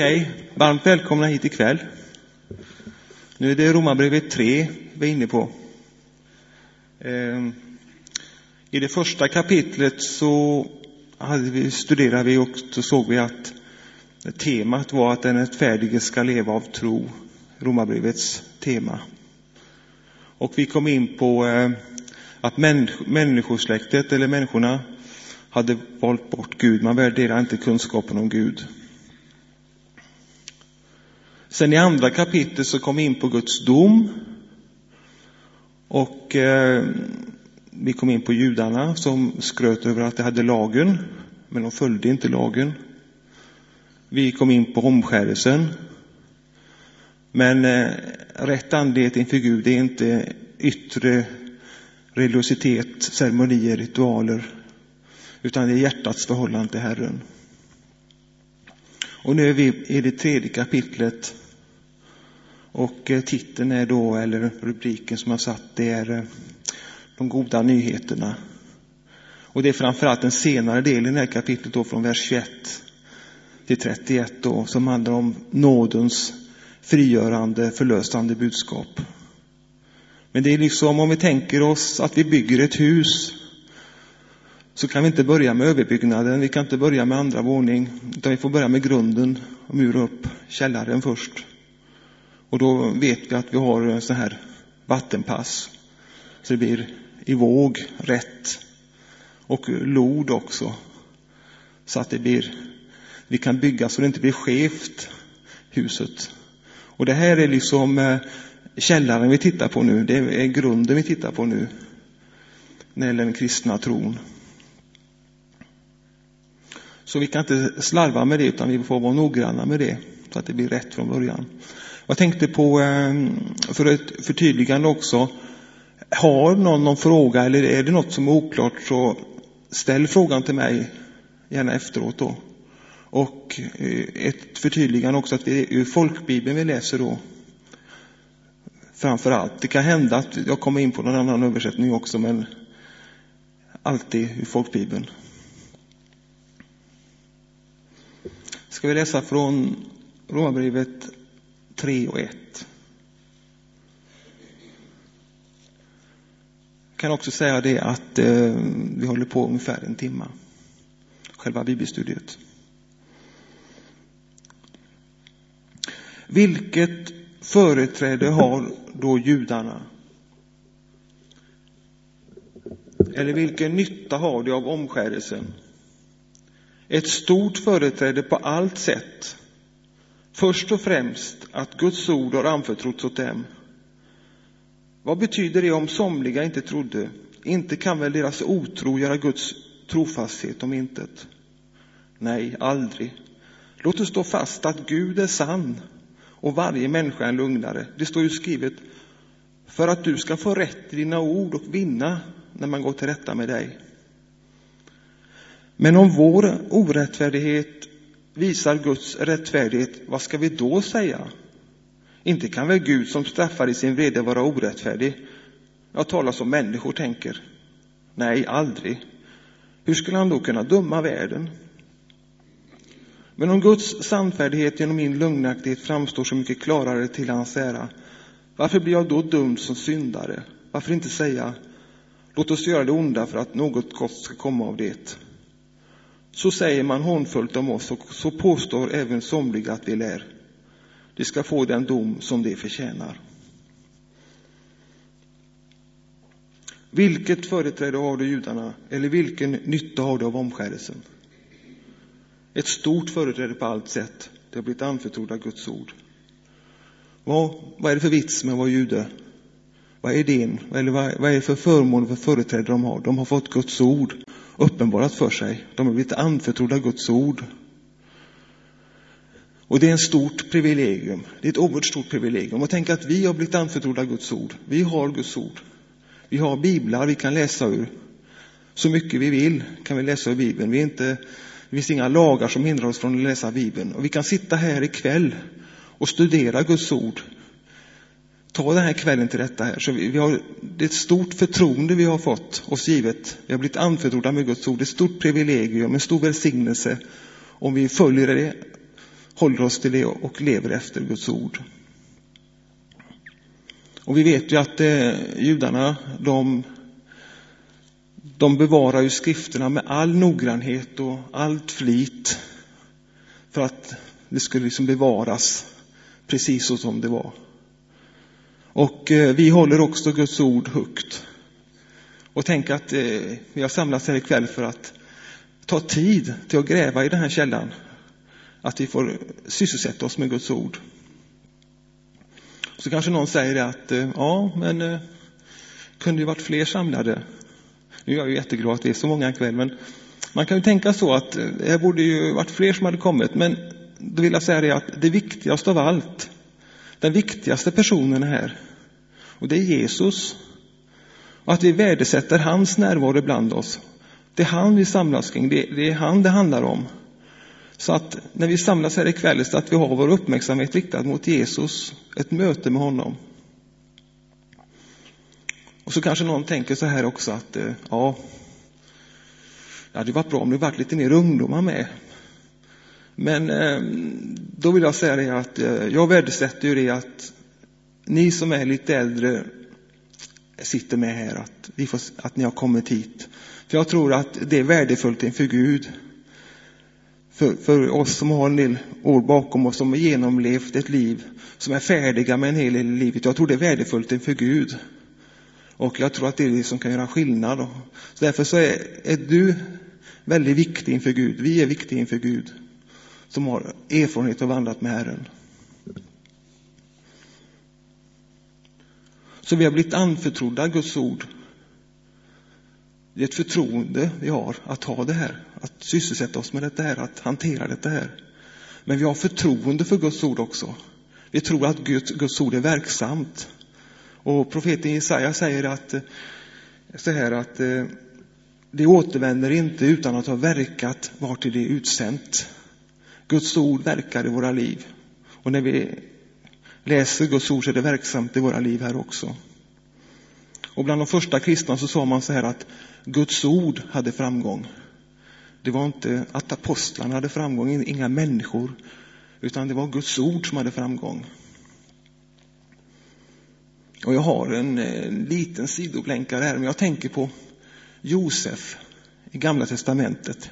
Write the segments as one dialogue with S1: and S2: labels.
S1: Okej, varmt välkomna hit ikväll. Nu är det Romarbrevet 3 vi är inne på. Ehm, I det första kapitlet så hade vi, studerade vi och så såg vi att temat var att den rättfärdige ska leva av tro. Romarbrevets tema. Och vi kom in på ehm, att människosläktet, eller människorna, hade valt bort Gud. Man värderar inte kunskapen om Gud. Sen i andra kapitlet så kom vi in på Guds dom. Och eh, vi kom in på judarna som skröt över att de hade lagen, men de följde inte lagen. Vi kom in på omskärelsen. Men eh, rätt andlighet inför Gud är inte yttre religiositet, ceremonier, ritualer, utan det är hjärtats förhållande till Herren. Och nu är vi i det tredje kapitlet och eh, titeln är då, eller rubriken som jag satt, det är eh, de goda nyheterna. Och det är framförallt den senare delen i det här kapitlet då från vers 21 till 31 då, som handlar om nådens frigörande, förlösande budskap. Men det är liksom om vi tänker oss att vi bygger ett hus så kan vi inte börja med överbyggnaden, vi kan inte börja med andra våning, utan vi får börja med grunden och mura upp källaren först. Och då vet vi att vi har så här vattenpass. Så det blir i våg rätt. Och lod också. Så att det blir, vi kan bygga så det inte blir skevt, huset. Och det här är liksom eh, källaren vi tittar på nu. Det är grunden vi tittar på nu. När det gäller den kristna tron. Så vi kan inte slarva med det utan vi får vara noggranna med det så att det blir rätt från början. Jag tänkte på, ehm, för ett förtydligande också, har någon någon fråga eller är det något som är oklart så ställ frågan till mig, gärna efteråt då. Och eh, ett förtydligande också att det är ur folkbibeln vi läser då. Framför allt. Det kan hända att jag kommer in på någon annan översättning också, men alltid ur folkbibeln. Ska vi läsa från Romarbrevet 3 och 1. Jag kan också säga det att eh, vi håller på ungefär en timme, själva bibelstudiet. Vilket företräde har då judarna? Eller vilken nytta har de av omskärelsen? Ett stort företräde på allt sätt Först och främst att Guds ord har anförtrotts åt dem. Vad betyder det om somliga inte trodde? Inte kan väl deras otro göra Guds trofasthet om intet? Nej, aldrig. Låt oss stå fast att Gud är sann och varje människa en lugnare. Det står ju skrivet för att du ska få rätt i dina ord och vinna när man går till rätta med dig. Men om vår orättfärdighet visar Guds rättfärdighet, vad ska vi då säga? Inte kan väl Gud som straffar i sin vrede vara orättfärdig? Jag talar som människor tänker. Nej, aldrig. Hur skulle han då kunna döma världen? Men om Guds sannfärdighet genom min lögnaktighet framstår så mycket klarare till hans ära, varför blir jag då dömd som syndare? Varför inte säga, låt oss göra det onda för att något gott ska komma av det? Så säger man hånfullt om oss och så påstår även somliga att vi lär. De ska få den dom som de förtjänar. Vilket företräde har du judarna, eller vilken nytta har du av omskärelsen? Ett stort företräde på allt sätt. Det har blivit anförtrodda Guds ord. Vad, vad är det för vits med att vara jude? Vad är idén? Eller vad, vad är det för förmån för företräde de har? De har fått Guds ord uppenbarat för sig. De har blivit anförtrodda Guds ord. Och det är ett stort privilegium. Det är ett oerhört stort privilegium. Och tänk att vi har blivit anförtrodda Guds ord. Vi har Guds ord. Vi har biblar vi kan läsa ur. Så mycket vi vill kan vi läsa ur Bibeln. Vi är inte, det finns inga lagar som hindrar oss från att läsa Bibeln. Och vi kan sitta här ikväll och studera Guds ord ta den här kvällen till detta här. Så vi, vi har, det är ett stort förtroende vi har fått oss givet. Vi har blivit anförtrodda med Guds ord. Det är ett stort privilegium, en stor välsignelse om vi följer det, håller oss till det och lever efter Guds ord. Och vi vet ju att eh, judarna, de, de bevarar ju skrifterna med all noggrannhet och allt flit för att det skulle liksom bevaras precis så som det var. Och eh, vi håller också Guds ord högt. Och tänk att eh, vi har samlats här ikväll för att ta tid till att gräva i den här källan. Att vi får sysselsätta oss med Guds ord. Så kanske någon säger att eh, ja, men kunde ju varit fler samlade. Nu är jag ju jätteglad att det är så många ikväll, men man kan ju tänka så att det borde ju varit fler som hade kommit. Men då vill jag säga det att det viktigaste av allt, den viktigaste personen här, och det är Jesus. Och att vi värdesätter hans närvaro bland oss. Det är han vi samlas kring, det, det är han det handlar om. Så att när vi samlas här ikväll, så att vi har vår uppmärksamhet riktad mot Jesus, ett möte med honom. Och så kanske någon tänker så här också att, eh, ja, det hade varit bra om det varit lite mer ungdomar med. Men ehm, då vill jag säga det att eh, jag värdesätter ju det att ni som är lite äldre sitter med här, att, vi får, att ni har kommit hit. För jag tror att det är värdefullt inför Gud. För, för oss som har en del år bakom oss, som har genomlevt ett liv, som är färdiga med en hel del i livet. Jag tror det är värdefullt inför Gud. Och jag tror att det är det som kan göra skillnad. Så därför så är, är du väldigt viktig inför Gud. Vi är viktiga inför Gud. Som har erfarenhet och vandrat med Herren. Så vi har blivit anförtrodda Guds ord. Det är ett förtroende vi har att ha det här, att sysselsätta oss med det här, att hantera det här. Men vi har förtroende för Guds ord också. Vi tror att Guds, Guds ord är verksamt. Och profeten Jesaja säger att, så här att eh, det återvänder inte utan att ha verkat vartill det är utsänt. Guds ord verkar i våra liv. Och när vi läser Guds ord så är det verksamt i våra liv här också. Och bland de första kristna så sa man så här att Guds ord hade framgång. Det var inte att apostlarna hade framgång, inga människor, utan det var Guds ord som hade framgång. Och jag har en, en liten sidoblänkare här, men jag tänker på Josef i Gamla Testamentet.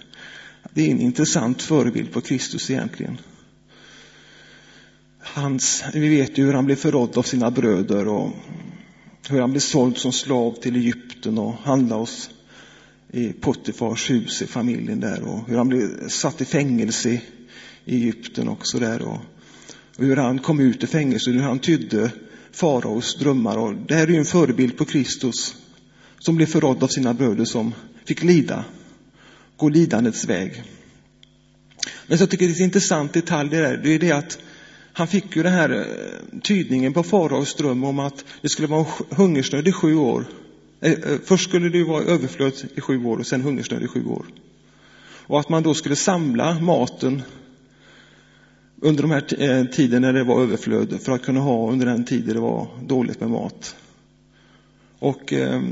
S1: Det är en intressant förebild på Kristus egentligen. Hans, vi vet ju hur han blev förrådd av sina bröder och hur han blev såld som slav till Egypten och handlade oss i Potifars hus i familjen där och hur han blev satt i fängelse i Egypten också där och, och hur han kom ut ur fängelse och hur han tydde faraos drömmar och det här är ju en förebild på Kristus som blev förrådd av sina bröder som fick lida, gå lidandets väg. Men så jag tycker det är en intressant detalj det där, det är det att han fick ju den här eh, tydningen på faraos dröm om att det skulle vara hungersnöd i sju år. Eh, eh, först skulle det vara överflöd i sju år och sen hungersnöd i sju år. Och att man då skulle samla maten under de här tiden när det var överflöd för att kunna ha under den tid det var dåligt med mat. Och eh,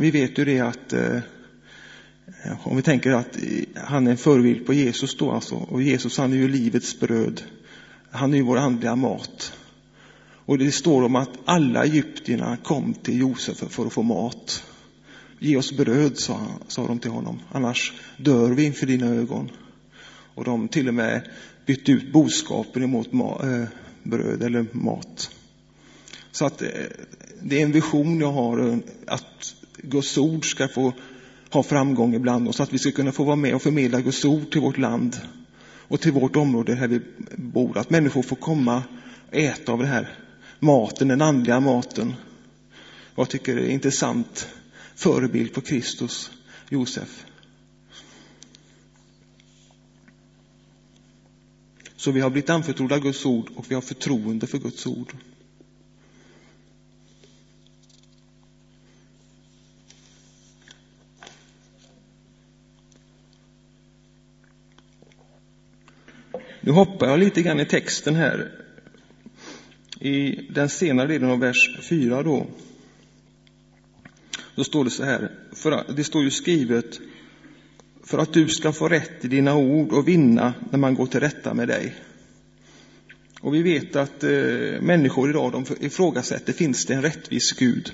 S1: vi vet ju det att eh, Eh, om vi tänker att han är en förebild på Jesus då alltså, och Jesus han är ju livets bröd. Han är ju vår andliga mat. Och det står om att alla egyptierna kom till Josef för att få mat. Ge oss bröd, sa, sa de till honom, annars dör vi inför dina ögon. Och de till och med bytte ut boskapen emot ma, äh, bröd eller mat. Så att eh, det är en vision jag har, att Guds ord ska få ha framgång ibland och så att vi ska kunna få vara med och förmedla Guds ord till vårt land och till vårt område här vi bor. Att människor får komma och äta av den här maten, den andliga maten. Jag tycker det är en intressant förebild på Kristus, Josef. Så vi har blivit anförtrodda Guds ord och vi har förtroende för Guds ord. Nu hoppar jag lite grann i texten här. I den senare delen av vers 4 då. Då står det så här, för det står ju skrivet, för att du ska få rätt i dina ord och vinna när man går till rätta med dig. Och vi vet att eh, människor idag de ifrågasätter, finns det en rättvis Gud?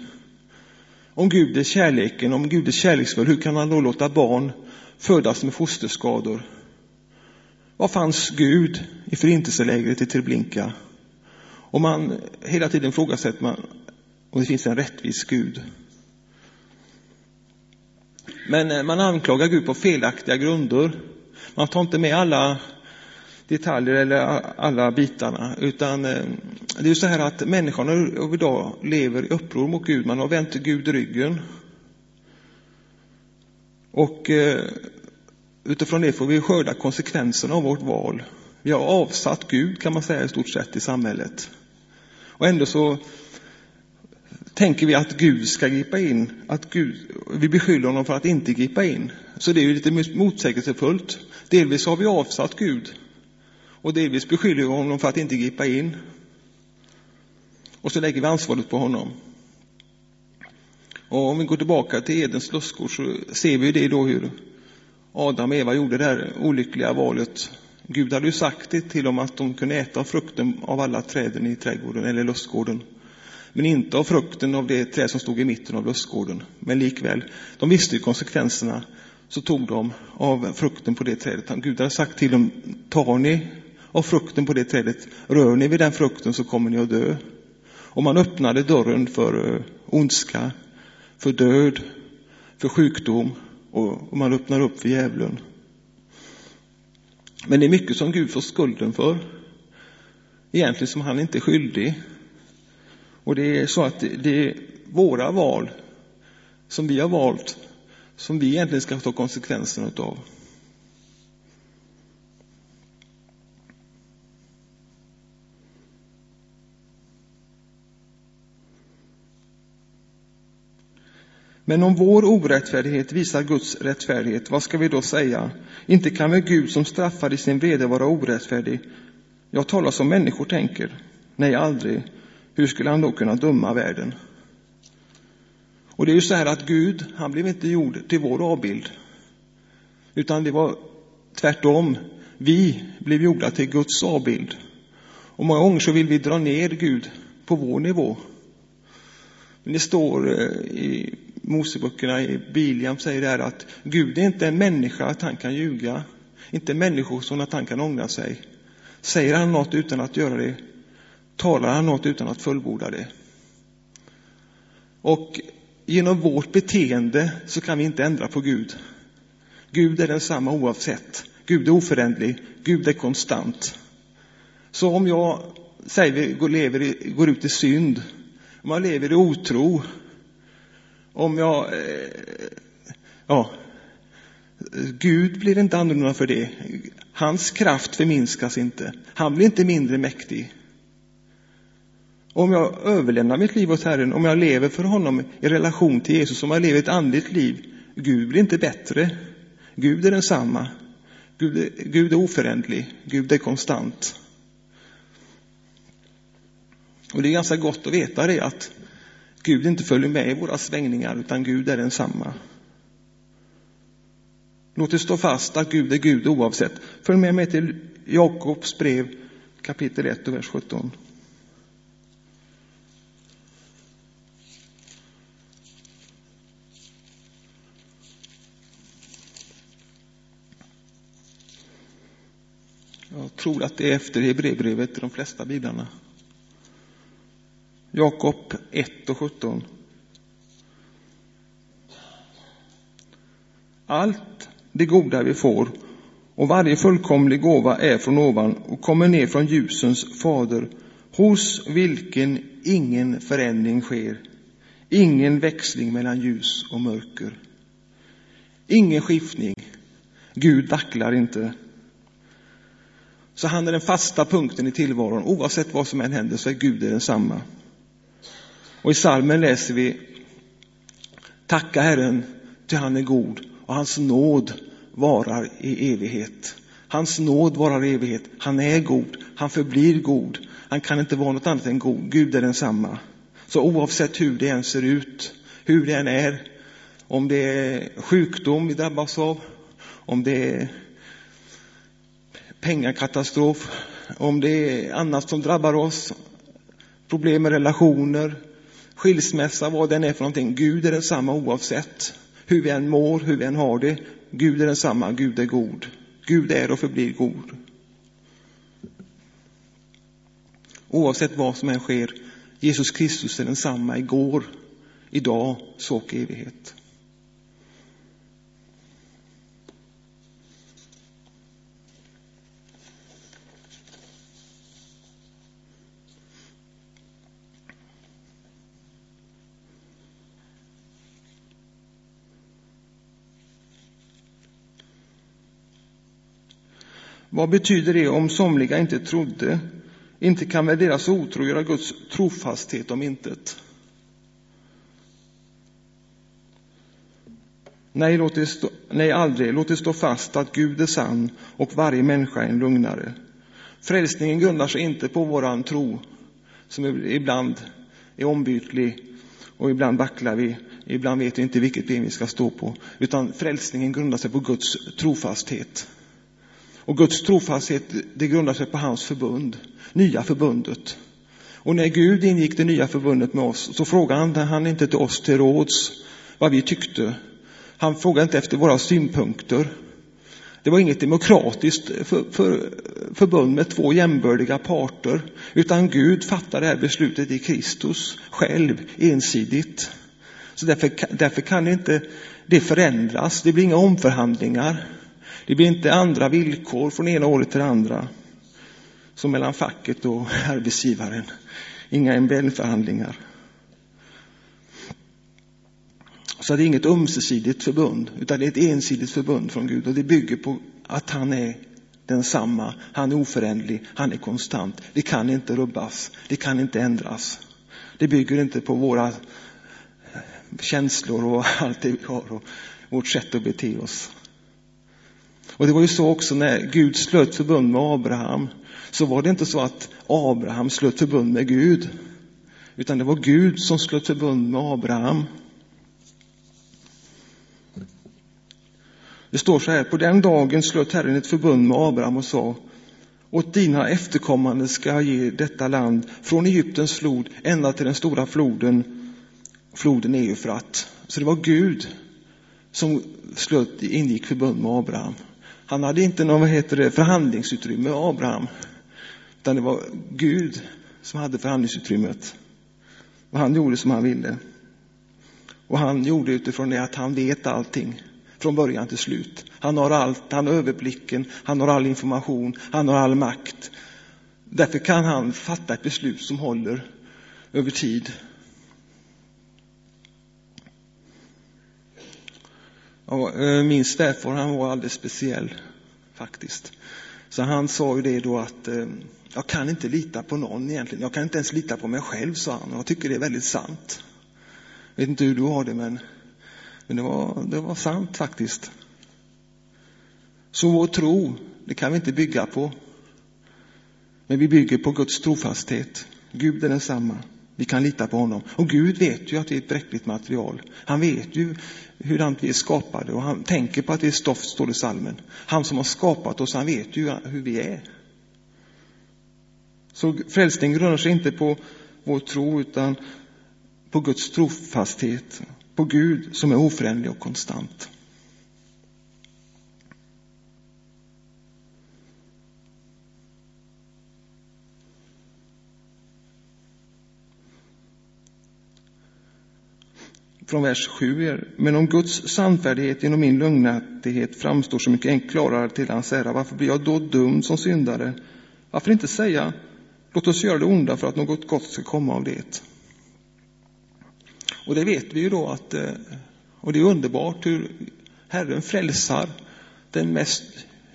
S1: Om Gud är kärleken, om Gud är kärleksfull, hur kan han då låta barn födas med fosterskador? Var fanns Gud i förintelselägret i Treblinka? Och man hela tiden ifrågasätter man om det finns en rättvis Gud. Men eh, man anklagar Gud på felaktiga grunder. Man tar inte med alla detaljer eller alla bitarna, utan eh, det är ju så här att människorna idag lever i uppror mot Gud. Man har vänt Gud ryggen. Och eh, utifrån det får vi skörda konsekvenserna av vårt val. Vi har avsatt Gud kan man säga i stort sett i samhället. Och ändå så tänker vi att Gud ska gripa in, att Gud, vi beskyller honom för att inte gripa in. Så det är ju lite motsägelsefullt. Delvis har vi avsatt Gud och delvis beskyller vi honom för att inte gripa in. Och så lägger vi ansvaret på honom. Och om vi går tillbaka till Edens lustgård så ser vi det då hur Adam och Eva gjorde det här olyckliga valet. Gud hade ju sagt det till dem att de kunde äta frukten av alla träden i trädgården eller lustgården. Men inte av frukten av det träd som stod i mitten av lustgården. Men likväl, de visste ju konsekvenserna. Så tog de av frukten på det trädet. Gud hade sagt till dem, tar ni av frukten på det trädet, rör ni vid den frukten så kommer ni att dö. Och man öppnade dörren för eh, ondska, för död, för sjukdom och man öppnar upp för djävulen. Men det är mycket som Gud får skulden för. Egentligen som han inte är skyldig. Och det är så att det är våra val som vi har valt som vi egentligen ska ta konsekvenserna av. Men om vår orättfärdighet visar Guds rättfärdighet, vad ska vi då säga? Inte kan väl Gud som straffar i sin vrede vara orättfärdig? Jag talar som människor tänker. Nej, aldrig. Hur skulle han då kunna döma världen? Och det är ju så här att Gud, han blev inte gjord till vår avbild. Utan det var tvärtom. Vi blev gjorda till Guds avbild. Och många gånger så vill vi dra ner Gud på vår nivå. Men det står eh, i Moseböckerna, i Biliam säger där att Gud är inte en människa att han kan ljuga. Inte människor som att han kan ångra sig. Säger han något utan att göra det, talar han något utan att fullborda det. Och genom vårt beteende så kan vi inte ändra på Gud. Gud är densamma oavsett. Gud är oföränderlig. Gud är konstant. Så om jag säger går, lever, går ut i synd, om jag lever i otro, om jag, eh, ja, Gud blir inte annorlunda för det. Hans kraft förminskas inte. Han blir inte mindre mäktig. Om jag överlämnar mitt liv åt Herren, om jag lever för honom i relation till Jesus, om jag lever ett andligt liv, Gud blir inte bättre. Gud är densamma. Gud är, Gud är oföränderlig. Gud är konstant. Och det är ganska gott att veta det att Gud inte följer med i våra svängningar, utan Gud är densamma. Låt oss stå fast att Gud är Gud oavsett. Följ med mig till Jakobs brev kapitel 1 och vers 17. Jag tror att det är efter Hebreerbrevet i de flesta biblarna. Jakob 1 och 17. Allt det goda vi får och varje fullkomlig gåva är från ovan och kommer ner från ljusens fader hos vilken ingen förändring sker, ingen växling mellan ljus och mörker. Ingen skiftning. Gud vacklar inte. Så han är den fasta punkten i tillvaron. Oavsett vad som än händer så är Gud densamma. Och i salmen läser vi Tacka Herren, till han är god och hans nåd varar i evighet. Hans nåd varar i evighet. Han är god. Han förblir god. Han kan inte vara något annat än god. Gud är densamma. Så oavsett hur det än ser ut, hur det än är, om det är sjukdom vi drabbas av, om det är pengakatastrof, om det är annat som drabbar oss, problem med relationer, skilsmässa, vad den är för någonting. Gud är densamma oavsett hur vi än mår, hur vi än har det. Gud är densamma, Gud är god. Gud är och förblir god. Oavsett vad som än sker, Jesus Kristus är densamma igår, idag, så och evighet. Vad betyder det om somliga inte trodde? Inte kan väl deras otro göra Guds trofasthet om intet? Nej, låt det stå, nej, aldrig. Låt det stå fast att Gud är sann och varje människa är en lugnare. Frälsningen grundar sig inte på våran tro, som ibland är ombytlig och ibland vacklar vi, ibland vet vi inte vilket ben vi ska stå på, utan frälsningen grundar sig på Guds trofasthet. Och Guds trofasthet, det grundar sig på hans förbund, nya förbundet. Och när Gud ingick det nya förbundet med oss så frågade han inte till oss till råds vad vi tyckte. Han frågade inte efter våra synpunkter. Det var inget demokratiskt för, för, förbund med två jämbördiga parter, utan Gud fattade det här beslutet i Kristus själv, ensidigt. Så därför, därför kan inte det förändras, det blir inga omförhandlingar. Det blir inte andra villkor från ena året till det andra. Som mellan facket och arbetsgivaren. Inga MBL-förhandlingar. Så det är inget ömsesidigt förbund, utan det är ett ensidigt förbund från Gud. Och det bygger på att han är densamma, han är oföränderlig, han är konstant. Det kan inte rubbas, det kan inte ändras. Det bygger inte på våra känslor och allt det vi har och vårt sätt att bete oss. Och det var ju så också när Gud slöt förbund med Abraham, så var det inte så att Abraham slöt förbund med Gud, utan det var Gud som slöt förbund med Abraham. Det står så här, på den dagen slöt Herren ett förbund med Abraham och sa, åt dina efterkommande ska jag ge detta land från Egyptens flod ända till den stora floden, floden Eufrat. Så det var Gud som slöt, ingick förbund med Abraham. Han hade inte någon vad heter det, förhandlingsutrymme, Abraham. Utan det var Gud som hade förhandlingsutrymmet. Och han gjorde som han ville. Och han gjorde utifrån det att han vet allting från början till slut. Han har allt, han har överblicken, han har all information, han har all makt. Därför kan han fatta ett beslut som håller över tid. Och eh, min svärfar han var alldeles speciell faktiskt. Så han sa ju det då att eh, jag kan inte lita på någon egentligen. Jag kan inte ens lita på mig själv, sa han. Och jag tycker det är väldigt sant. Jag vet inte hur du har det, men, men det, var, det var sant faktiskt. Så vår tro, det kan vi inte bygga på. Men vi bygger på Guds trofasthet. Gud är densamma. Vi kan lita på honom. Och Gud vet ju att det är ett bräckligt material. Han vet ju hurdant vi är skapade och han tänker på att det är stoft, står det i salmen. Han som har skapat oss, han vet ju hur vi är. Så frälsning grundar sig inte på vår tro utan på Guds trofasthet, på Gud som är oföränderlig och konstant. Från vers 7 är, men om Guds sannfärdighet genom min lögnaktighet framstår så mycket klarare till hans ära, varför blir jag då dum som syndare? Varför inte säga, låt oss göra det onda för att något gott ska komma av det? Och det vet vi ju då att, eh, och det är underbart hur Herren frälsar den mest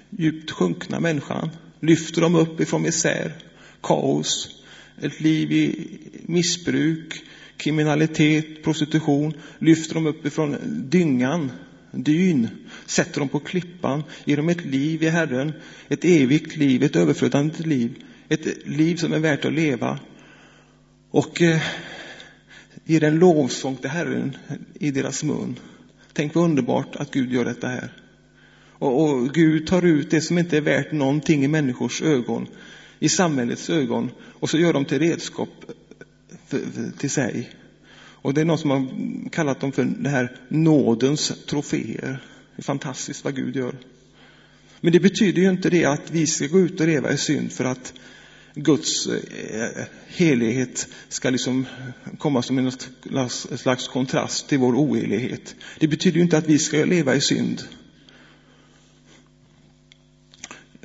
S1: djupt sjunkna människan, lyfter dem upp ifrån misär, kaos, ett liv i missbruk, kriminalitet, prostitution, lyfter dem upp ifrån dyngan, dyn, sätter dem på klippan, ger dem ett liv i Herren, ett evigt liv, ett överflödande liv, ett liv som är värt att leva. Och eh, ger en lovsång till Herren i deras mun. Tänk vad underbart att Gud gör detta här. Och, och Gud tar ut det som inte är värt någonting i människors ögon i samhällets ögon och så gör de till redskap till sig. Och det är någon som har kallat dem för det här nådens troféer. Det är fantastiskt vad Gud gör. Men det betyder ju inte det att vi ska gå ut och leva i synd för att Guds eh, helighet ska liksom komma som en slags kontrast till vår ohelighet. Det betyder ju inte att vi ska leva i synd.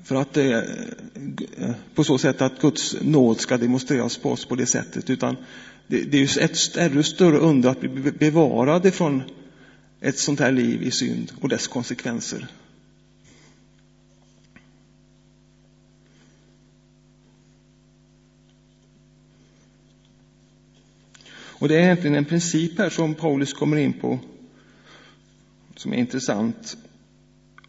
S1: För att eh, det, eh, på så sätt att Guds nåd ska demonstreras på oss på det sättet. Utan det, det är ju ett ännu större under att bli bevarade från ett sånt här liv i synd och dess konsekvenser. Och det är egentligen en princip här som Paulus kommer in på som är intressant.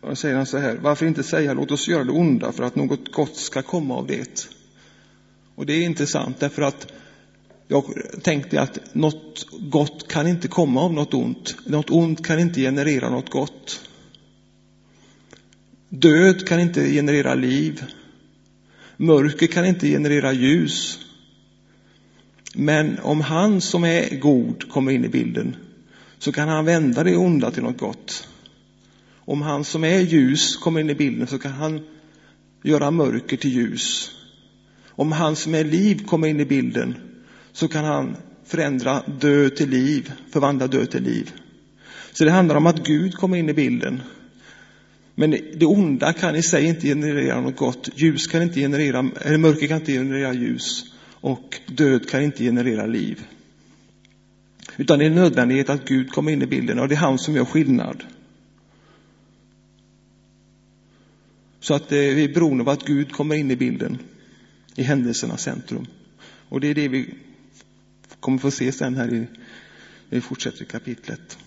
S1: Och säger han så här, varför inte säga låt oss göra det onda för att något gott ska komma av det? Och det är intressant därför att jag tänkte att något gott kan inte komma av något ont. Något ont kan inte generera något gott. Död kan inte generera liv. Mörker kan inte generera ljus. Men om han som är god kommer in i bilden så kan han vända det onda till något gott. Om han som är ljus kommer in i bilden så kan han göra mörker till ljus. Om han som är liv kommer in i bilden så kan han förändra död till liv, förvandla död till liv. Så det handlar om att Gud kommer in i bilden. Men det onda kan i sig inte generera något gott. Ljus kan inte generera, eller mörker kan inte generera ljus. Och död kan inte generera liv. Utan det är en nödvändighet att Gud kommer in i bilden och det är han som gör skillnad. Så att eh, vi är beroende av att Gud kommer in i bilden i händelsernas centrum. Och det är det vi kommer få se sen här i, vi fortsätter kapitlet.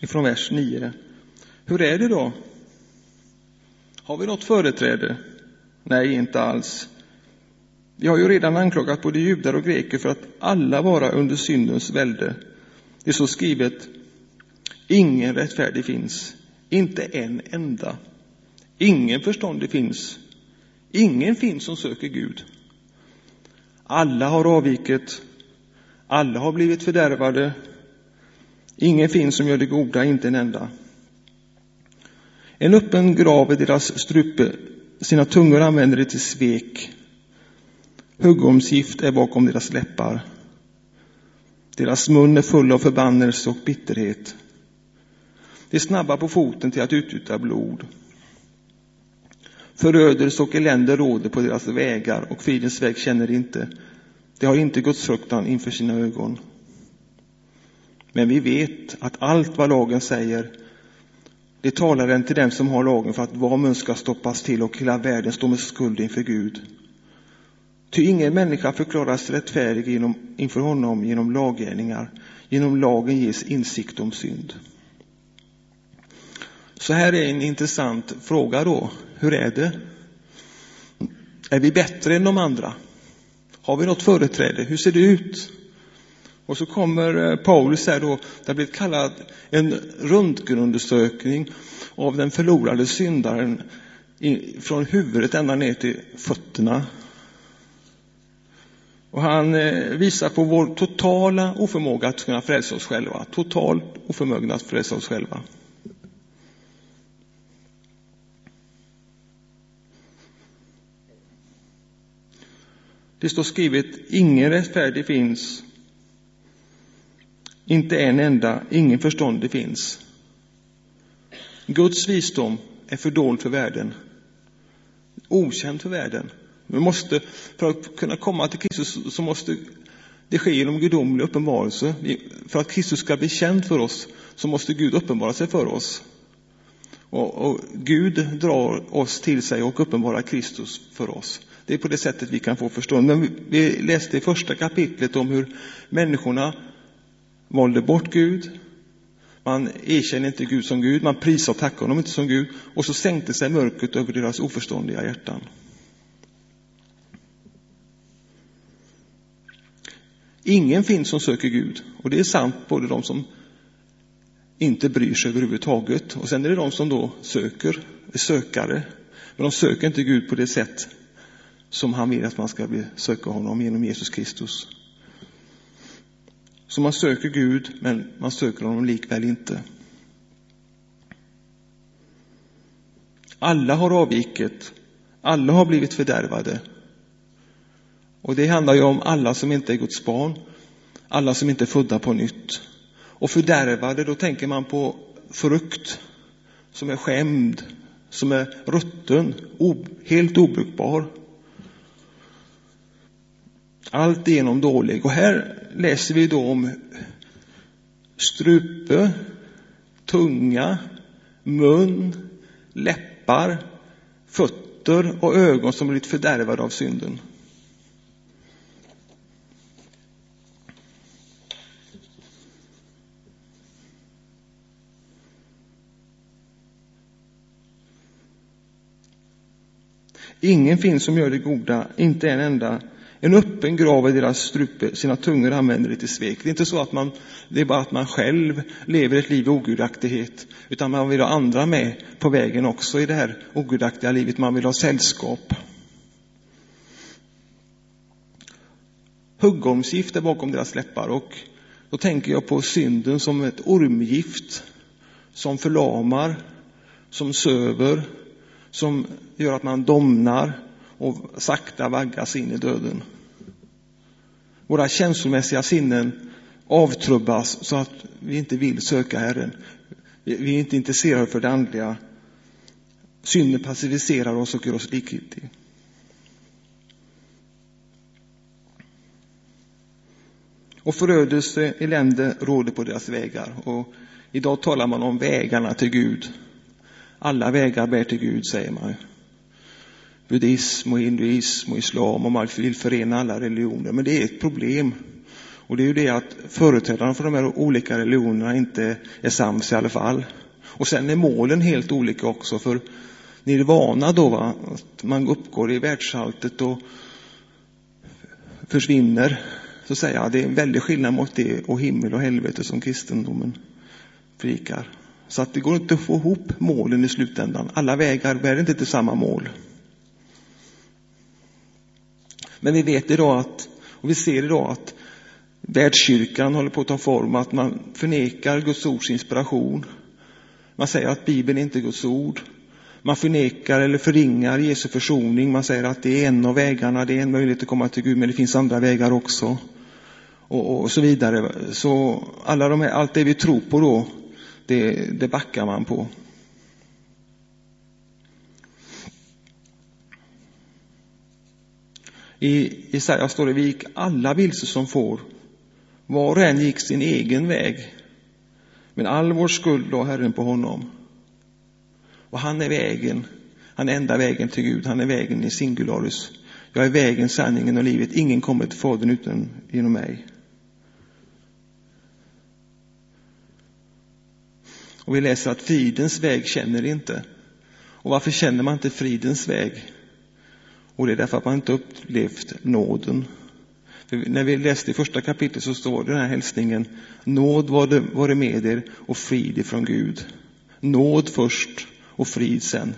S1: Ifrån vers 9. Hur är det då? Har vi något företräde? Nej, inte alls. Vi har ju redan anklagat både judar och greker för att alla vara under syndens välde. Det är så skrivet, ingen rättfärdig finns, inte en enda. Ingen förståndig finns, ingen finns som söker Gud. Alla har avvikit, alla har blivit fördärvade, ingen finns som gör det goda, inte en enda. En öppen grav är deras strupe, sina tungor använder de till svek. Huggormsgift är bakom deras läppar. Deras mun är full av förbannelse och bitterhet. De är snabba på foten till att utgjuta blod. Förödelse och elände råder på deras vägar och fridens väg känner de inte. De har inte Guds fruktan inför sina ögon. Men vi vet att allt vad lagen säger, det talar den till dem som har lagen för att var mun ska stoppas till och hela världen står med skuld inför Gud. Ty ingen människa förklaras rättfärdig genom, inför honom genom laggärningar. Genom lagen ges insikt om synd. Så här är en intressant fråga då. Hur är det? Är vi bättre än de andra? Har vi något företräde? Hur ser det ut? Och så kommer eh, Paulus här då, det har blivit kallat en röntgenundersökning av den förlorade syndaren från huvudet ända ner till fötterna. Och han eh, visar på vår totala oförmåga att kunna frälsa oss själva. Totalt oförmögna att frälsa oss själva. Det står skrivet, ingen rättfärdig finns, inte en enda, ingen förståndig finns. Guds visdom är fördold för världen, okänd för världen. Vi måste, för att kunna komma till Kristus så måste det ske genom gudomlig uppenbarelse. För att Kristus ska bli känd för oss så måste Gud uppenbara sig för oss. Och, och, Gud drar oss till sig och uppenbarar Kristus för oss. Det är på det sättet vi kan få förstånd. Men vi, vi läste i första kapitlet om hur människorna valde bort Gud. Man erkänner inte Gud som Gud, man prisar och tackar honom inte som Gud. Och så sänkte sig mörkret över deras oförståndiga hjärtan. Ingen finns som söker Gud. Och det är sant både de som inte bryr sig överhuvudtaget och sen är det de som då söker, är sökare. Men de söker inte Gud på det sätt som han vill att man ska söka honom genom Jesus Kristus. Så man söker Gud, men man söker honom likväl inte. Alla har avvikit, alla har blivit fördärvade. Och det handlar ju om alla som inte är Guds barn, alla som inte är födda på nytt. Och fördärvade, då tänker man på frukt som är skämd, som är rutten, helt obrukbar. Allt genom dålig. Och här läser vi då om strupe, tunga, mun, läppar, fötter och ögon som blivit fördärvade av synden. Ingen finns som gör det goda, inte en enda. En öppen grav i deras strupe, sina tungor använder det till svek. Det är inte så att man, det är bara att man själv lever ett liv i ogudaktighet, utan man vill ha andra med på vägen också i det här ogudaktiga livet. Man vill ha sällskap. Huggormsgift är bakom deras läppar och då tänker jag på synden som ett ormgift som förlamar, som söver, som gör att man domnar och sakta vaggas in i döden. Våra känslomässiga sinnen avtrubbas så att vi inte vill söka Herren. Vi är inte intresserade för det andliga. Synden passiviserar oss och gör oss likgiltiga. Och förödelse, elände råder på deras vägar. Och idag talar man om vägarna till Gud. Alla vägar bär till Gud, säger man. Buddhism och hinduism och islam och man vill förena alla religioner. Men det är ett problem. Och det är ju det att företrädarna för de här olika religionerna inte är sams i alla fall. Och sen är målen helt olika också. För nirvana då, va? att man uppgår i världsalltet och försvinner. Så säger jag, det är en väldig skillnad mot det och himmel och helvete som kristendomen predikar. Så att det går inte att få ihop målen i slutändan. Alla vägar bär inte till samma mål. Men vi vet idag att, och vi ser idag att världskyrkan håller på att ta form, att man förnekar Guds ords inspiration. Man säger att Bibeln inte är Guds ord. Man förnekar eller förringar Jesu försoning. Man säger att det är en av vägarna, det är en möjlighet att komma till Gud, men det finns andra vägar också. Och, och så vidare. Så alla de här, allt det vi tror på då, det, det backar man på. I Jesaja står det, vi gick alla vilse som får. Var och en gick sin egen väg. Men all vår skuld la Herren på honom. Och han är vägen, han är enda vägen till Gud, han är vägen i singularis. Jag är vägen, sanningen och livet. Ingen kommer till Fadern utan genom mig. Och vi läser att fridens väg känner inte. Och varför känner man inte fridens väg? Och det är därför att man inte upplevt nåden. För när vi läste i första kapitlet så står det den här hälsningen, nåd var det, var det med er och frid ifrån Gud. Nåd först och frid sen.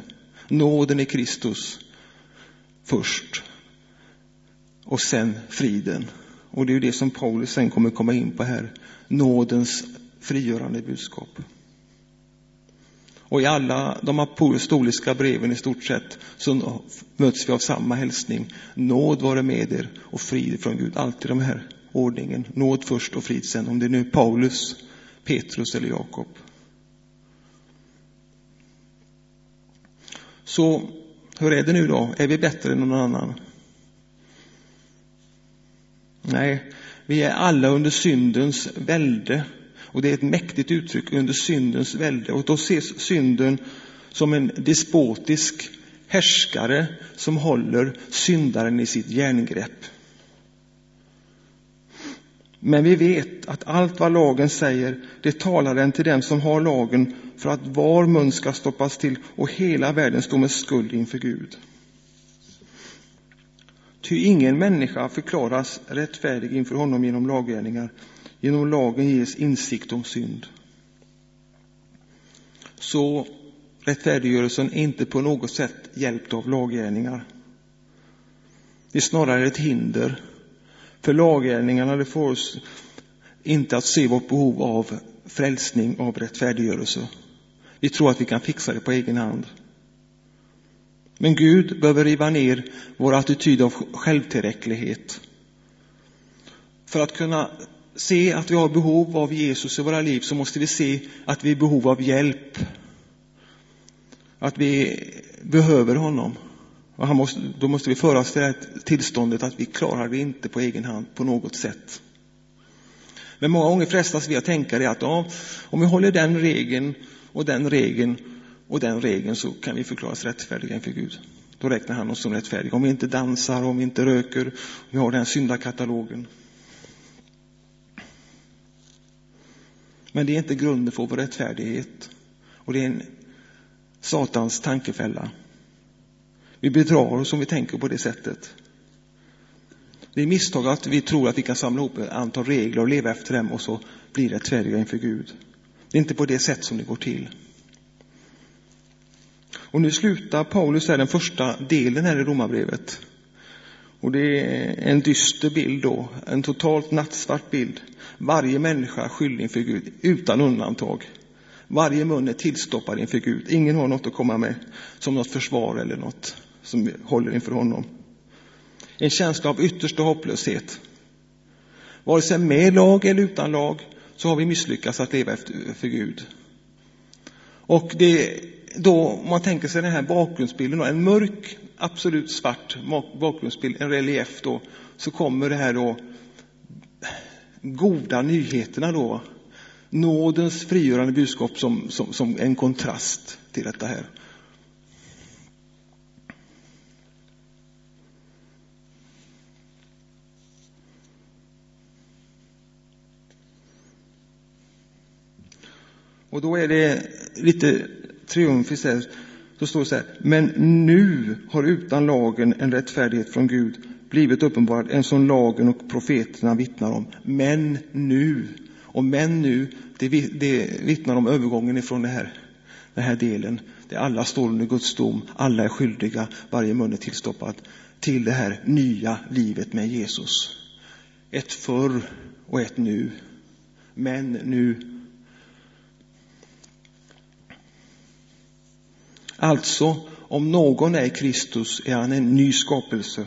S1: Nåden i Kristus först och sen friden. Och det är ju det som Paulus sen kommer komma in på här, nådens frigörande budskap. Och i alla de apostoliska breven i stort sett så möts vi av samma hälsning. Nåd vare med er och frid från Gud. Alltid den här ordningen. Nåd först och frid sen. Om det är nu Paulus, Petrus eller Jakob. Så hur är det nu då? Är vi bättre än någon annan? Nej, vi är alla under syndens välde och det är ett mäktigt uttryck under syndens välde. Och då ses synden som en despotisk härskare som håller syndaren i sitt järngrepp. Men vi vet att allt vad lagen säger, det talar den till dem som har lagen för att var mun ska stoppas till och hela världen står med skuld inför Gud. Ty ingen människa förklaras rättfärdig inför honom genom laggärningar. Genom lagen ges insikt om synd. Så rättfärdiggörelsen är inte på något sätt hjälpt av laggärningar. Det är snarare ett hinder. För laggärningarna det får oss inte att se vårt behov av frälsning, av rättfärdiggörelse. Vi tror att vi kan fixa det på egen hand. Men Gud behöver riva ner vår attityd av självtillräcklighet. För att kunna se att vi har behov av Jesus i våra liv så måste vi se att vi är i behov av hjälp. Att vi behöver honom. Och han måste, då måste vi föra oss till det tillståndet att vi klarar det inte på egen hand på något sätt. Men många gånger frestas vi att tänka det att ja, om vi håller den regeln och den regeln och den regeln så kan vi förklaras rättfärdiga inför Gud. Då räknar han oss som rättfärdiga. Om vi inte dansar, om vi inte röker, om vi har den syndakatalogen. Men det är inte grunden för vår rättfärdighet. Och det är en Satans tankefälla. Vi bedrar oss om vi tänker på det sättet. Det är misstag att vi tror att vi kan samla ihop ett antal regler och leva efter dem och så bli rättfärdiga inför Gud. Det är inte på det sätt som det går till. Och nu slutar Paulus här den första delen här i Romarbrevet. Och det är en dyster bild då, en totalt nattsvart bild. Varje människa är skyldig inför Gud, utan undantag. Varje mun är tillstoppad inför Gud. Ingen har något att komma med som något försvar eller något som håller inför honom. En känsla av yttersta hopplöshet. Vare sig med lag eller utan lag så har vi misslyckats att leva efter, för Gud. Och det då, om man tänker sig den här bakgrundsbilden, en mörk, absolut svart bakgrundsbild, en relief då, så kommer det här då goda nyheterna då. Nådens frigörande budskap som, som, som en kontrast till detta här. Och då är det lite triumfiskt här, så står det så här, men nu har utan lagen en rättfärdighet från Gud blivit uppenbarad, en som lagen och profeterna vittnar om. Men nu, och men nu, det, det vittnar om övergången ifrån det här, den här delen, där alla står under Guds dom, alla är skyldiga, varje mun är tillstoppad, till det här nya livet med Jesus. Ett förr och ett nu. Men nu Alltså, om någon är Kristus är han en ny skapelse.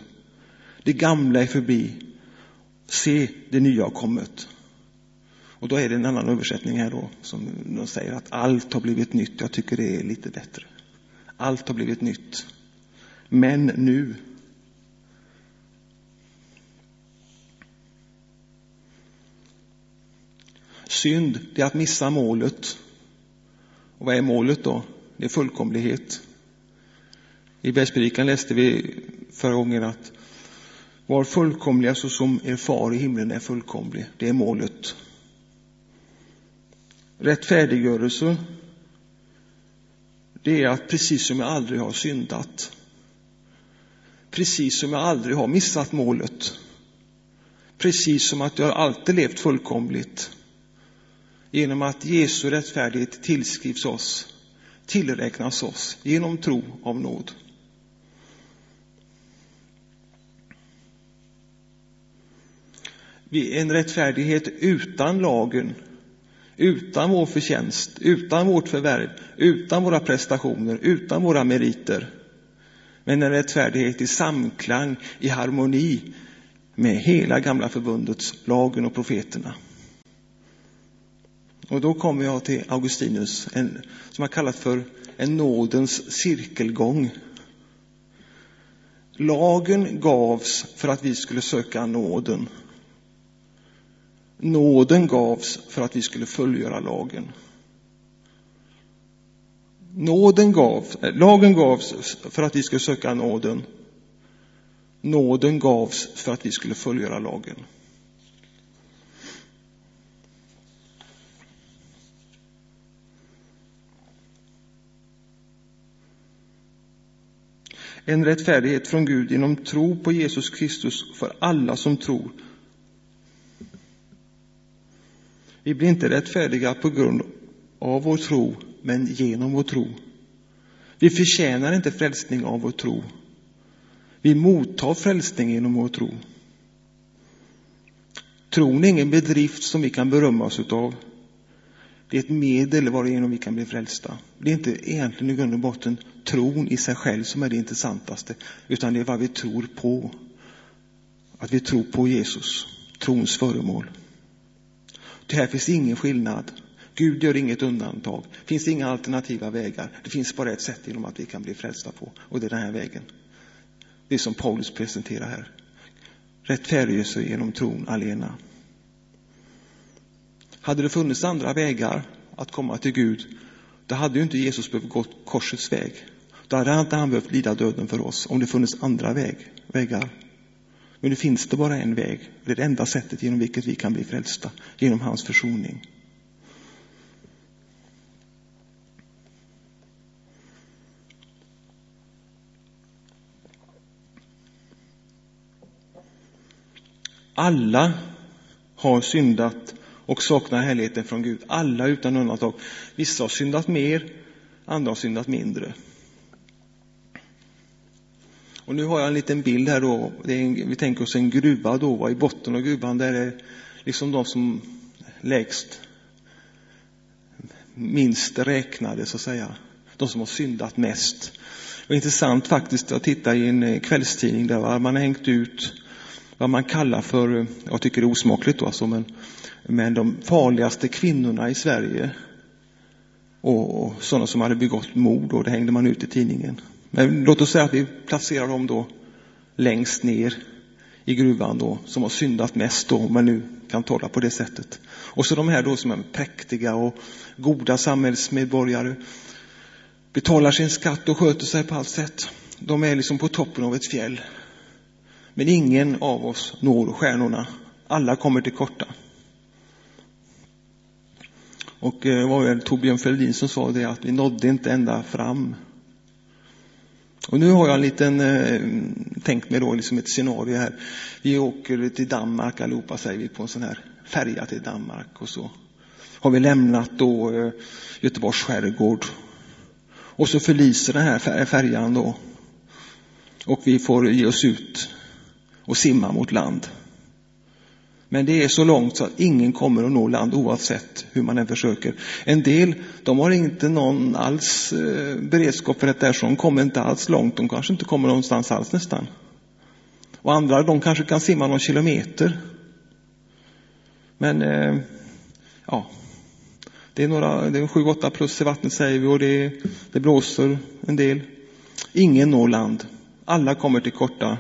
S1: Det gamla är förbi. Se, det nya har kommit. Och då är det en annan översättning här då, som de säger att allt har blivit nytt. Jag tycker det är lite bättre. Allt har blivit nytt. Men nu. Synd, det är att missa målet. Och vad är målet då? Det är fullkomlighet. I bergspredikan läste vi förra gången att var fullkomliga så som er far i himlen är fullkomlig. Det är målet. Rättfärdiggörelse, det är att precis som jag aldrig har syndat, precis som jag aldrig har missat målet, precis som att jag alltid levt fullkomligt, genom att Jesu rättfärdighet tillskrivs oss, tillräknas oss genom tro av nåd. Vi är en rättfärdighet utan lagen, utan vår förtjänst, utan vårt förvärv, utan våra prestationer, utan våra meriter. Men en rättfärdighet i samklang, i harmoni med hela gamla förbundets lagen och profeterna. Och då kommer jag till Augustinus, en, som har kallat för en nådens cirkelgång. Lagen gavs för att vi skulle söka nåden. Nåden gavs för att vi skulle fullgöra lagen. Nåden gavs, eh, lagen gavs för att vi skulle söka nåden. Nåden gavs för att vi skulle fullgöra lagen. En rättfärdighet från Gud genom tro på Jesus Kristus för alla som tror. Vi blir inte rättfärdiga på grund av vår tro, men genom vår tro. Vi förtjänar inte frälsning av vår tro. Vi mottar frälsning genom vår tro. Tron är ingen bedrift som vi kan berömma oss utav. Det är ett medel varigenom vi kan bli frälsta. Det är inte egentligen i grund och botten tron i sig själv som är det intressantaste, utan det är vad vi tror på. Att vi tror på Jesus, trons föremål. Det här finns ingen skillnad. Gud gör inget undantag. Det finns inga alternativa vägar. Det finns bara ett sätt genom att vi kan bli frälsta på, och det är den här vägen. Det som Paulus presenterar här. Rättfärdiggörelse genom tron alena. Hade det funnits andra vägar att komma till Gud, då hade ju inte Jesus behövt gå korsets väg. Då hade inte han behövt lida döden för oss, om det funnits andra väg, vägar. Men nu finns det bara en väg. Det är det enda sättet genom vilket vi kan bli frälsta, genom hans försoning. Alla har syndat och saknar härligheten från Gud. Alla utan undantag. Vissa har syndat mer, andra har syndat mindre. Och nu har jag en liten bild här då. En, vi tänker oss en gruva då. I botten av gruvan där är liksom de som lägst minst räknade så att säga. De som har syndat mest. Det var intressant faktiskt att titta i en kvällstidning där man har hängt ut vad man kallar för, eh, jag tycker det är osmakligt då alltså, men, men de farligaste kvinnorna i Sverige. Och, och sådana som hade begått mord och det hängde man ut i tidningen. Men låt oss säga att vi placerar dem då längst ner i gruvan då, som har syndat mest då, om man nu kan tala på det sättet. Och så de här då som är präktiga och goda samhällsmedborgare, betalar sin skatt och sköter sig på allt sätt. De är liksom på toppen av ett fjäll. Men ingen av oss når stjärnorna. Alla kommer till korta. Och eh, det var väl Torbjörn Fälldin som sa det att vi nådde inte ända fram. Och nu har jag en liten, eh, tänkt mig då liksom ett scenario här. Vi åker till Danmark allihopa säger vi på en sån här färja till Danmark och så har vi lämnat då eh, Göteborgs skärgård. Och så förliser den här färjan då. Och vi får ge oss ut och simma mot land. Men det är så långt så att ingen kommer att nå land oavsett hur man än försöker. En del, de har inte någon alls eh, beredskap för detta, så de kommer inte alls långt. De kanske inte kommer någonstans alls nästan. Och andra, de kanske kan simma någon kilometer. Men, eh, ja, det är några, det är sju, åtta plus i vattnet säger vi och det, det blåser en del. Ingen når land. Alla kommer till korta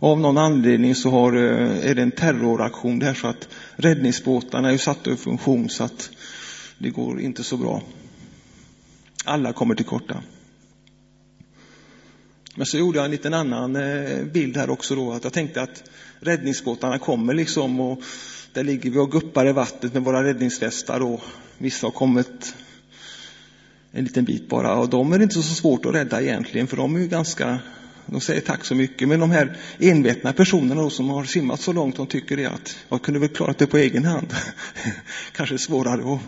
S1: av någon anledning så har, eh, är det en terroraktion där så att räddningsbåtarna är satta ur funktion så att det går inte så bra. Alla kommer till korta. Men så gjorde jag en liten annan eh, bild här också då, att jag tänkte att räddningsbåtarna kommer liksom och där ligger vi och guppar i vattnet med våra räddningsvästar och vissa har kommit en liten bit bara och de är inte så svårt att rädda egentligen för de är ju ganska de säger tack så mycket. Men de här envetna personerna då, som har simmat så långt, de tycker det att jag kunde väl klarat det på egen hand. Kanske svårare att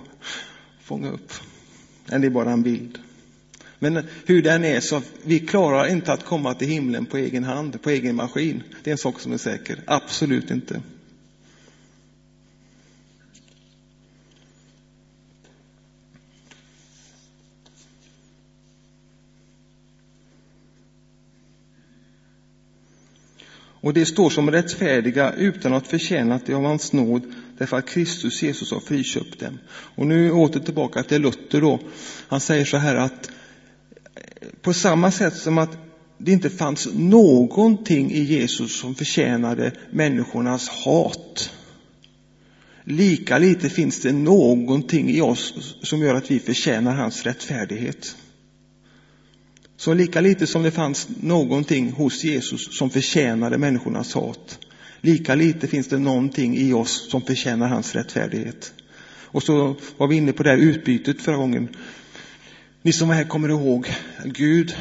S1: fånga upp. Men det är bara en bild. Men hur den är så, vi klarar inte att komma till himlen på egen hand, på egen maskin. Det är en sak som är säker. Absolut inte. Och det står som rättfärdiga utan att förtjäna det av hans nåd, därför att Kristus Jesus har friköpt dem. Och nu åter tillbaka till Luther då. Han säger så här att eh, på samma sätt som att det inte fanns någonting i Jesus som förtjänade människornas hat. Lika lite finns det någonting i oss som gör att vi förtjänar hans rättfärdighet. Så lika lite som det fanns någonting hos Jesus som förtjänade människornas hat, lika lite finns det någonting i oss som förtjänar hans rättfärdighet. Och så var vi inne på det här utbytet förra gången. Ni som var här kommer ihåg, Gud,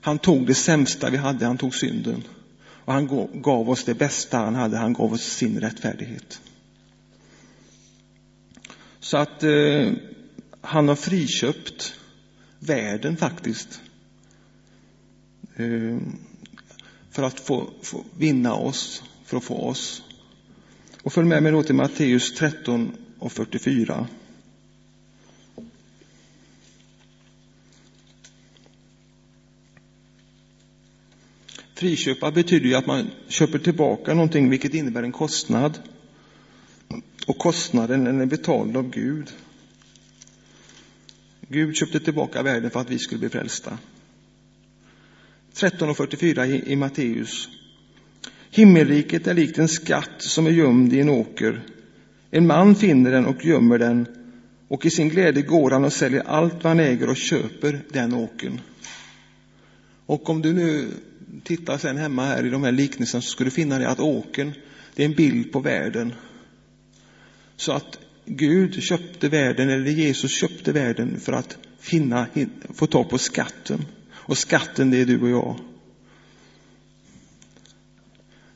S1: Han tog det sämsta vi hade, han tog synden. Och han gav oss det bästa han hade, han gav oss sin rättfärdighet. Så att eh, han har friköpt världen faktiskt. Eh, för att få, få, vinna oss, för att få oss. Och följ med mig då till Matteus 13 och 44. Friköpa betyder ju att man köper tillbaka någonting, vilket innebär en kostnad. Och kostnaden den är betald av Gud. Gud köpte tillbaka världen för att vi skulle bli frälsta. 13.44 i, i Matteus. Himmelriket är likt en skatt som är gömd i en åker. En man finner den och gömmer den och i sin glädje går han och säljer allt vad han äger och köper den åkern. Och om du nu tittar sen hemma här i de här liknelserna så skulle du finna det att åkern, det är en bild på världen. Så att Gud köpte världen, eller Jesus köpte världen för att finna, få tag på skatten. Och skatten, det är du och jag.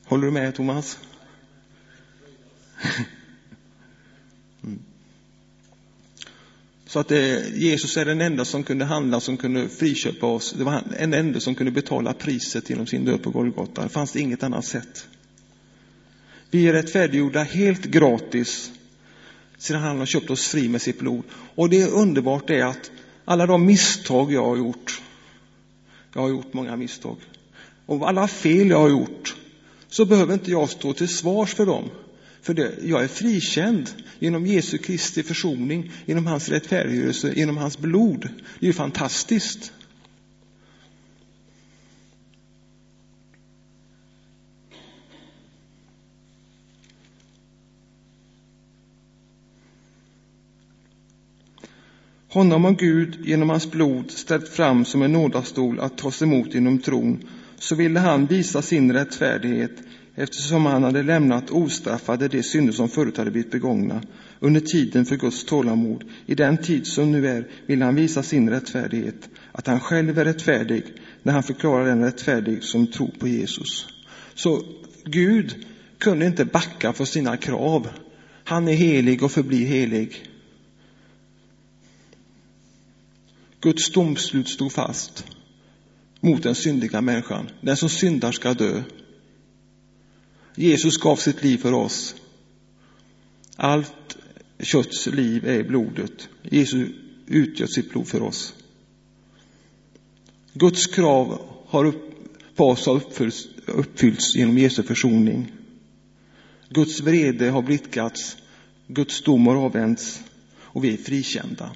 S1: Håller du med Thomas? Mm. Så att det, eh, Jesus är den enda som kunde handla, som kunde friköpa oss. Det var den enda som kunde betala priset genom sin död på Golgata. Det fanns inget annat sätt. Vi är rättfärdiggjorda helt gratis sedan han har köpt oss fri med sitt blod. Och det är underbart är att alla de misstag jag har gjort, jag har gjort många misstag, och alla fel jag har gjort, så behöver inte jag stå till svars för dem. För det, jag är frikänd genom Jesu Kristi försoning, genom hans rättfärdiggörelse, genom hans blod. Det är ju fantastiskt. Honom har Gud genom hans blod ställt fram som en nådastol att tas emot inom tron. Så ville han visa sin rättfärdighet eftersom han hade lämnat ostraffade de synder som förut hade blivit begångna under tiden för Guds tålamod. I den tid som nu är vill han visa sin rättfärdighet, att han själv är rättfärdig när han förklarar den rättfärdig som tror på Jesus. Så Gud kunde inte backa för sina krav. Han är helig och förblir helig. Guds domslut stod fast mot den syndiga människan. Den som syndar ska dö. Jesus gav sitt liv för oss. Allt kötts liv är i blodet. Jesus utgöt sitt blod för oss. Guds krav har upp, på oss har uppfyllts, uppfyllts genom Jesu försoning. Guds vrede har blickats, Guds dom har avvänts och vi är frikända.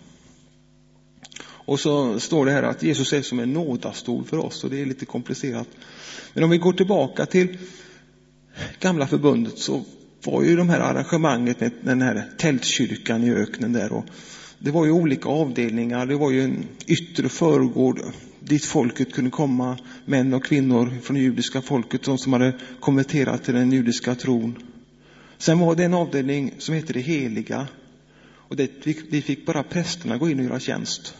S1: Och så står det här att Jesus är som en nådastol för oss och det är lite komplicerat. Men om vi går tillbaka till gamla förbundet så var ju de här arrangemanget med den här tältkyrkan i öknen där och det var ju olika avdelningar. Det var ju en yttre förgård dit folket kunde komma, män och kvinnor från det judiska folket, de som hade konverterat till den judiska tron. Sen var det en avdelning som hette det heliga och det, vi fick bara prästerna gå in och göra tjänst.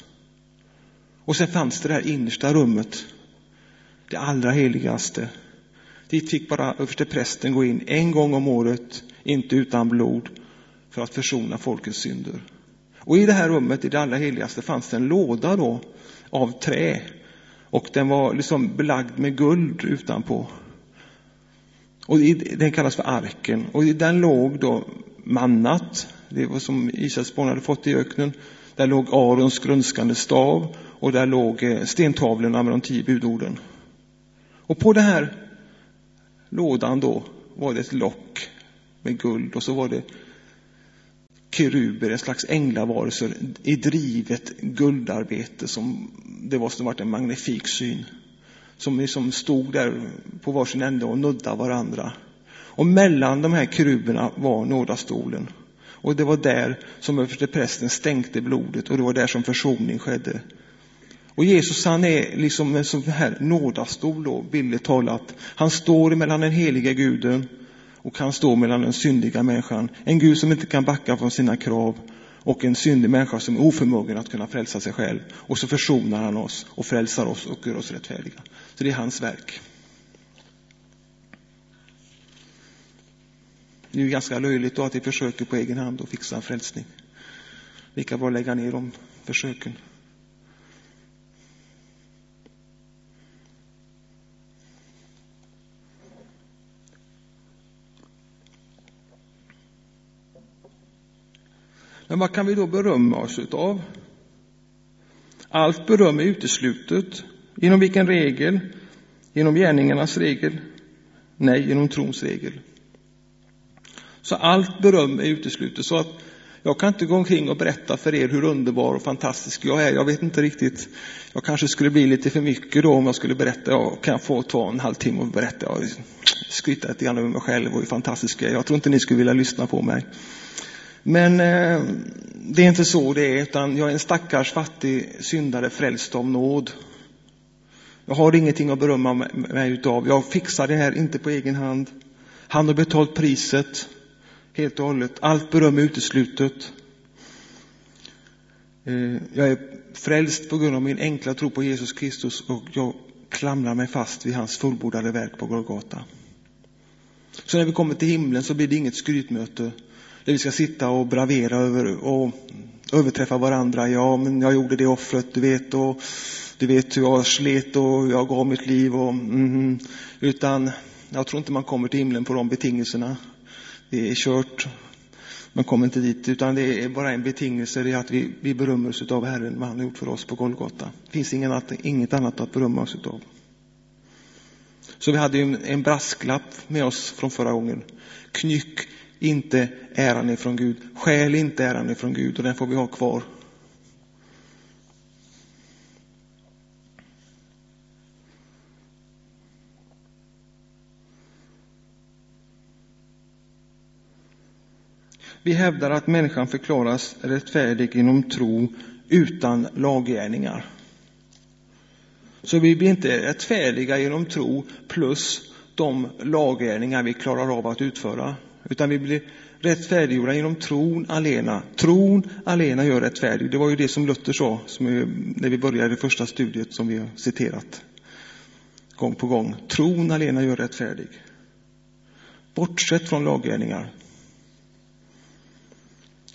S1: Och sen fanns det där innersta rummet, det allra heligaste. Dit fick bara översteprästen gå in en gång om året, inte utan blod, för att försona folkets synder. Och i det här rummet, i det allra heligaste, fanns det en låda då av trä. Och den var liksom belagd med guld utanpå. Och den kallas för arken. Och i den låg då mannat, det var som Israels barn hade fått i öknen. Där låg Arons grönskande stav och där låg eh, stentavlorna med de tio budorden. Och på den här lådan då var det ett lock med guld och så var det keruber, en slags änglavarelser i drivet guldarbete som det var som varit en magnifik syn. Som liksom stod där på varsin ände och nuddade varandra. Och mellan de här keruberna var nådastolen. Och det var där som översteprästen stänkte blodet och det var där som försoning skedde. Och Jesus han är liksom en sån här nådastol då, bildligt talat. Han står mellan den heliga guden och han står mellan den syndiga människan. En Gud som inte kan backa från sina krav. och en syndig människa som är oförmögen att kunna frälsa sig själv. Och så försonar han oss och frälsar oss och gör oss rättfärdiga. Så det är hans verk. Det är ju ganska löjligt då att vi försöker på egen hand att fixa en frälsning. Lika bra lägga ner de försöken. Men vad kan vi då berömma oss utav? Allt beröm är uteslutet. Genom vilken regel? Genom gärningarnas regel? Nej, genom trons regel. Så allt beröm är uteslutet. Så att jag kan inte gå omkring och berätta för er hur underbar och fantastisk jag är. Jag vet inte riktigt. Jag kanske skulle bli lite för mycket då om jag skulle berätta. Jag kan få ta en halvtimme och berätta. Jag skryta lite grann över mig själv och hur fantastisk jag är. Jag tror inte ni skulle vilja lyssna på mig. Men eh, det är inte så det är, utan jag är en stackars fattig syndare frälst av nåd. Jag har ingenting att berömma mig utav. Jag fixar det här inte på egen hand. Han har betalt priset helt och hållet. Allt beröm är uteslutet. Eh, jag är frälst på grund av min enkla tro på Jesus Kristus och jag klamrar mig fast vid hans fullbordade verk på Golgata. Så när vi kommer till himlen så blir det inget skrytmöte där vi ska sitta och bravera över och överträffa varandra. Ja, men jag gjorde det offret, du vet, och du vet hur jag slet och jag gav mitt liv och mm, utan jag tror inte man kommer till himlen på de betingelserna. Det är kört. Man kommer inte dit, utan det är bara en betingelse, det är att vi, vi berömmer oss av Herren, vad han har gjort för oss på Golgata. Det finns ingen, inget annat att berömma oss av. Så vi hade ju en brasklapp med oss från förra gången. Knyck inte äran ifrån Gud. Skäl inte äran ifrån Gud och den får vi ha kvar. Vi hävdar att människan förklaras rättfärdig genom tro utan laggärningar. Så vi blir inte rättfärdiga genom tro plus de laggärningar vi klarar av att utföra. Utan vi blir rättfärdiggjorda genom tron alena. Tron alena gör rättfärdig. Det var ju det som Luther sa som är, när vi började det första studiet som vi har citerat gång på gång. Tron alena gör rättfärdig. Bortsett från laggärningar.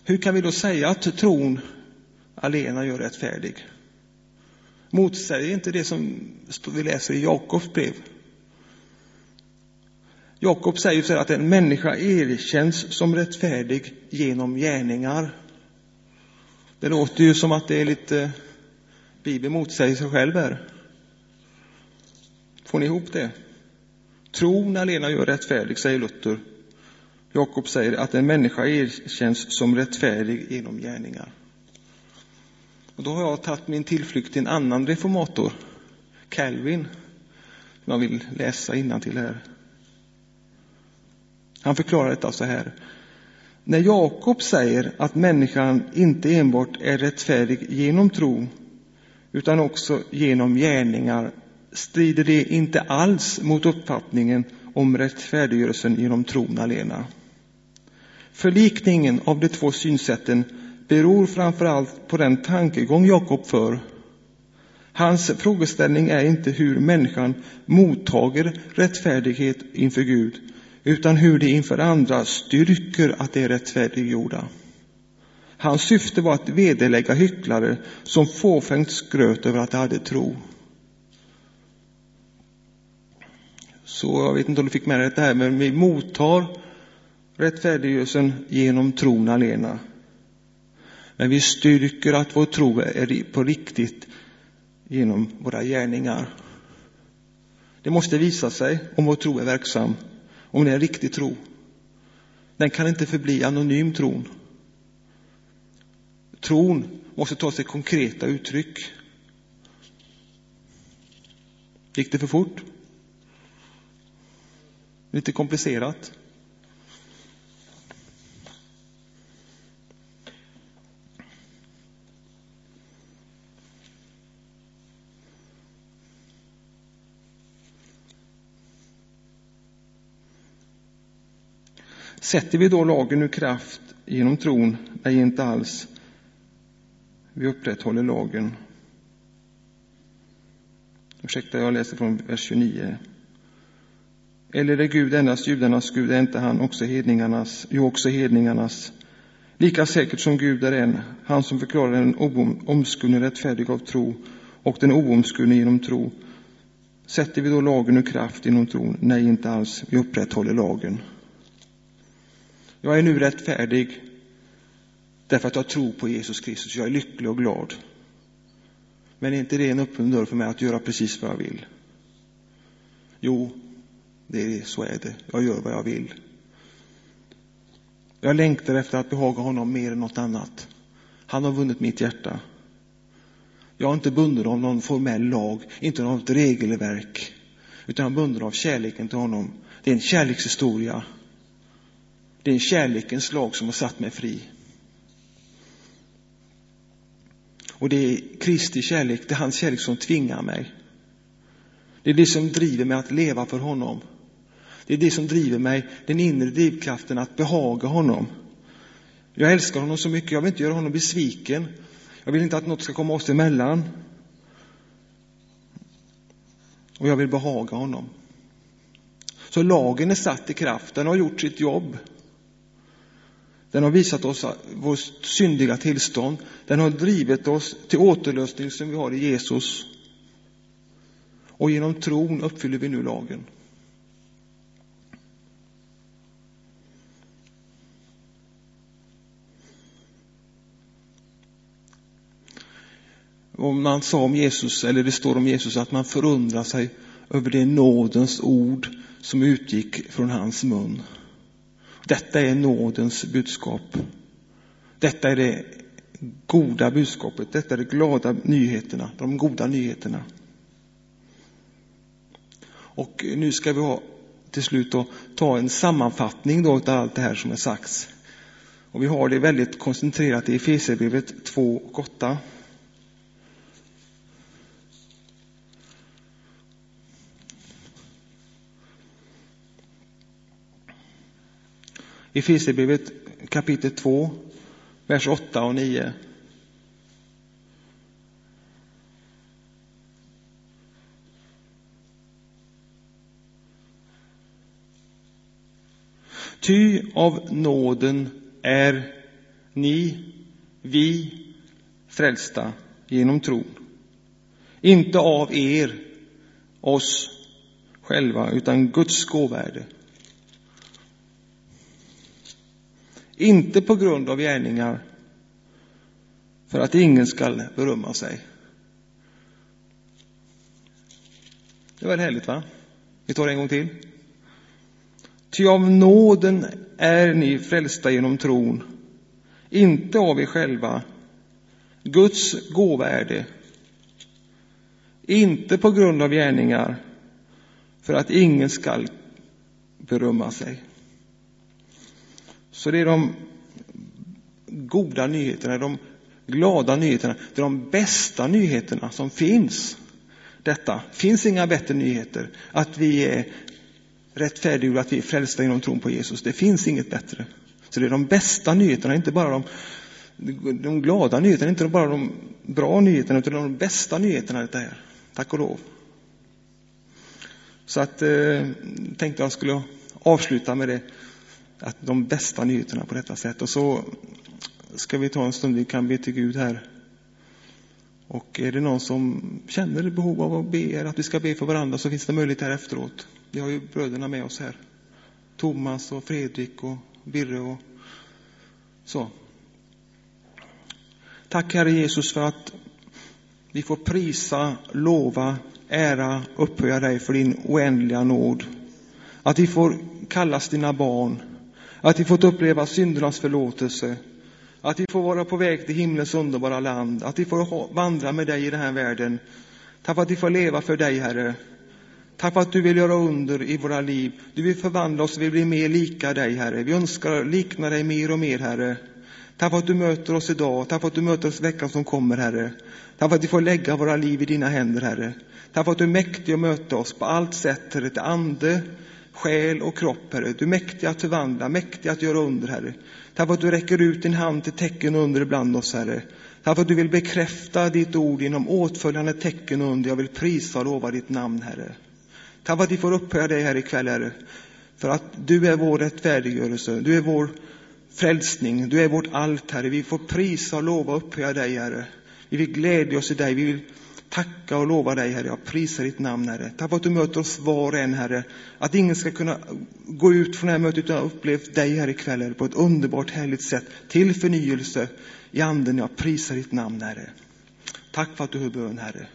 S1: Hur kan vi då säga att tron alena gör rättfärdig? Motsäger inte det som vi läser i Jakobs brev? Jakob säger så att en människa erkänns som rättfärdig genom gärningar. Det låter ju som att det är lite Bibeln motsäger sig själv här. Får ni ihop det? Tron alena gör rättfärdig, säger Luther. Jakob säger att en människa erkänns som rättfärdig genom gärningar. Och då har jag tagit min tillflykt till en annan reformator, Calvin, som jag vill läsa till här. Han förklarar detta så här. När Jakob säger att människan inte enbart är rättfärdig genom tro utan också genom gärningar strider det inte alls mot uppfattningen om rättfärdiggörelsen genom tron alena. Förlikningen av de två synsätten beror framför allt på den tankegång Jakob för. Hans frågeställning är inte hur människan mottager rättfärdighet inför Gud utan hur de inför andra styrker att de är rättfärdiggjorda. Hans syfte var att vederlägga hycklare som fåfängt skröt över att de hade tro. Så jag vet inte om du fick med dig det här, men vi mottar rättfärdiggörelsen genom tron alena. Men vi styrker att vår tro är på riktigt genom våra gärningar. Det måste visa sig om vår tro är verksam om det är en riktig tro. Den kan inte förbli anonym tron. Tron måste ta sig konkreta uttryck. Gick det för fort? Lite komplicerat? Sätter vi då lagen ur kraft genom tron? Nej, inte alls. vi upprätthåller lagen. Ursäkta, jag läser från vers 29. Eller är Gud endast judarnas Gud, är inte han också hedningarnas, jo också hedningarnas? Lika säkert som Gud är en, han som förklarar den omskurne rättfärdig av tro och den oomskurne genom tro. Sätter vi då lagen ur kraft genom tron? Nej, inte alls. Vi upprätthåller lagen. Jag är nu rättfärdig därför att jag tror på Jesus Kristus. Jag är lycklig och glad. Men är inte det en öppen dörr för mig att göra precis vad jag vill? Jo, det är, så är det. Jag gör vad jag vill. Jag längtar efter att behaga honom mer än något annat. Han har vunnit mitt hjärta. Jag är inte bunden av någon formell lag, inte av något regelverk, utan jag är bunden av kärleken till honom. Det är en kärlekshistoria. Det är kärlekens lag som har satt mig fri. Och det är Kristi kärlek, det är hans kärlek som tvingar mig. Det är det som driver mig att leva för honom. Det är det som driver mig, den inre drivkraften att behaga honom. Jag älskar honom så mycket, jag vill inte göra honom besviken. Jag vill inte att något ska komma oss emellan. Och jag vill behaga honom. Så lagen är satt i kraft, den har gjort sitt jobb. Den har visat oss vårt syndiga tillstånd. Den har drivit oss till återlösning som vi har i Jesus. Och genom tron uppfyller vi nu lagen. Om man sa om Jesus, eller det står om Jesus, att man förundrar sig över det nådens ord som utgick från hans mun. Detta är nådens budskap. Detta är det goda budskapet. Detta är de glada nyheterna, de goda nyheterna. Och nu ska vi ha, till slut då, ta en sammanfattning då av allt det här som är sagts. Och vi har det väldigt koncentrerat i Efesierbrevet 2 och 8. Efesierbrevet kapitel 2, vers 8 och 9. Ty av nåden är ni, vi, frälsta genom tron. Inte av er, oss själva, utan Guds gåvärde. Inte på grund av gärningar, för att ingen skall berömma sig. Det var härligt, va? Vi tar det en gång till. Ty av nåden är ni frälsta genom tron, inte av er själva. Guds gåva är det, inte på grund av gärningar, för att ingen skall berömma sig. Så det är de goda nyheterna, de glada nyheterna, det är de bästa nyheterna som finns. Detta finns inga bättre nyheter. Att vi är rättfärdiggjorda, att vi är frälsta genom tron på Jesus. Det finns inget bättre. Så det är de bästa nyheterna, inte bara de, de glada nyheterna, inte bara de bra nyheterna, utan de bästa nyheterna. Detta här. Tack och lov. Så att eh, tänkte jag skulle avsluta med det att de bästa nyheterna på detta sätt. Och så ska vi ta en stund, vi kan be till Gud här. Och är det någon som känner behov av att be, att vi ska be för varandra, så finns det möjlighet här efteråt. Vi har ju bröderna med oss här. Thomas och Fredrik och Birre och så. Tack Herre Jesus för att vi får prisa, lova, ära, upphöja dig för din oändliga nåd. Att vi får kallas dina barn. Att vi fått uppleva syndernas förlåtelse. Att vi får vara på väg till himlens underbara land. Att vi får vandra med dig i den här världen. Tack för att vi får leva för dig, Herre. Tack för att du vill göra under i våra liv. Du vill förvandla oss, vi vill bli mer lika dig, Herre. Vi önskar likna dig mer och mer, Herre. Tack för att du möter oss idag. Tack för att du möter oss veckan som kommer, Herre. Tack för att vi får lägga våra liv i dina händer, Herre. Tack för att du är mäktig att möta oss på allt sätt, Herre, till ande, själ och kropp, Herre. Du är mäktig att förvandla, mäktig att göra under, Herre. Tack för att du räcker ut din hand till tecken under ibland oss, Herre. Tack för att du vill bekräfta ditt ord genom åtföljande tecken under. Jag vill prisa och lova ditt namn, Herre. Tack för att vi får upphöja dig här ikväll, Herre. För att du är vår rättfärdiggörelse, du är vår frälsning, du är vårt allt, Herre. Vi får prisa och lova och upphöja dig, Herre. Vi vill glädja oss i dig, vi vill tacka och lova dig, Herre. Jag prisar ditt namn, Herre. Tack för att du möter oss var och en, Herre. Att ingen ska kunna gå ut från det här mötet utan att ha upplevt dig här ikväll, Herre, på ett underbart, härligt sätt. Till förnyelse i anden. Jag prisar ditt namn, Herre. Tack för att du hör bön, Herre.